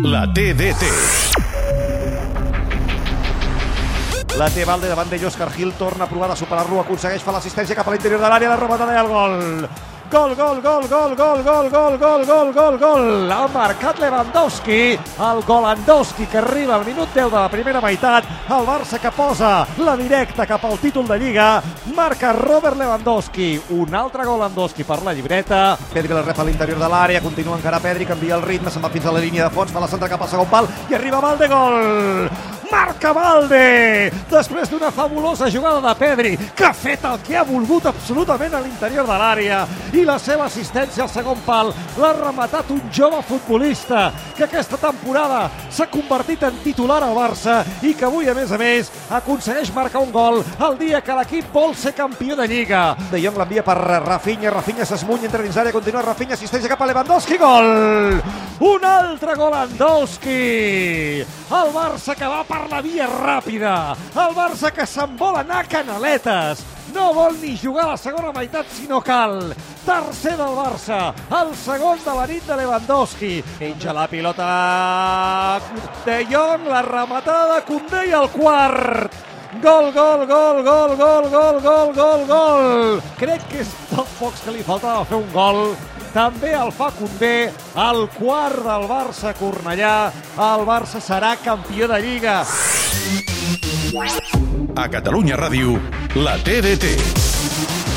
La TDT. La té Valde davant d'ell, Òscar Gil torna a provar de superar-lo, aconsegueix fer l'assistència cap a l'interior de l'àrea, la rematada i el gol. Gol, gol, gol, gol, gol, gol, gol, gol, gol, gol, gol. Ha marcat Lewandowski, el Golandowski que arriba al minut 10 de la primera meitat. El Barça que posa la directa cap al títol de Lliga. Marca Robert Lewandowski. Un altre Golandowski per la llibreta. Pedri la rep a l'interior de l'àrea, continua encara Pedri, canvia el ritme, se'n va fins a la línia de fons, fa la centra cap al segon pal i arriba Valde, gol! Marca Valde! Després d'una fabulosa jugada de Pedri, que ha fet el que ha volgut absolutament a l'interior de l'àrea i la seva assistència al segon pal l'ha rematat un jove futbolista que aquesta temporada s'ha convertit en titular al Barça i que avui, a més a més, aconsegueix marcar un gol el dia que l'equip vol ser campió de Lliga. De Jong l'envia per Rafinha, Rafinha s'esmuny entre dins l'àrea, continua Rafinha, assistència cap a Lewandowski, gol! Un altre Golandowski! El Barça que va per la via ràpida, el Barça que se'n vol anar a canaletes, no vol ni jugar la segona meitat si no cal. Tercer del Barça, el segon de la nit de Lewandowski. Penja la pilota de Jong, la rematada de Condé i el quart. Gol, gol, gol, gol, gol, gol, gol, gol, gol. Crec que és dels pocs que li faltava fer un gol. També el fa Condé, el quart del Barça Cornellà. El Barça serà campió de Lliga. A Catalunya Ràdio, la TDT.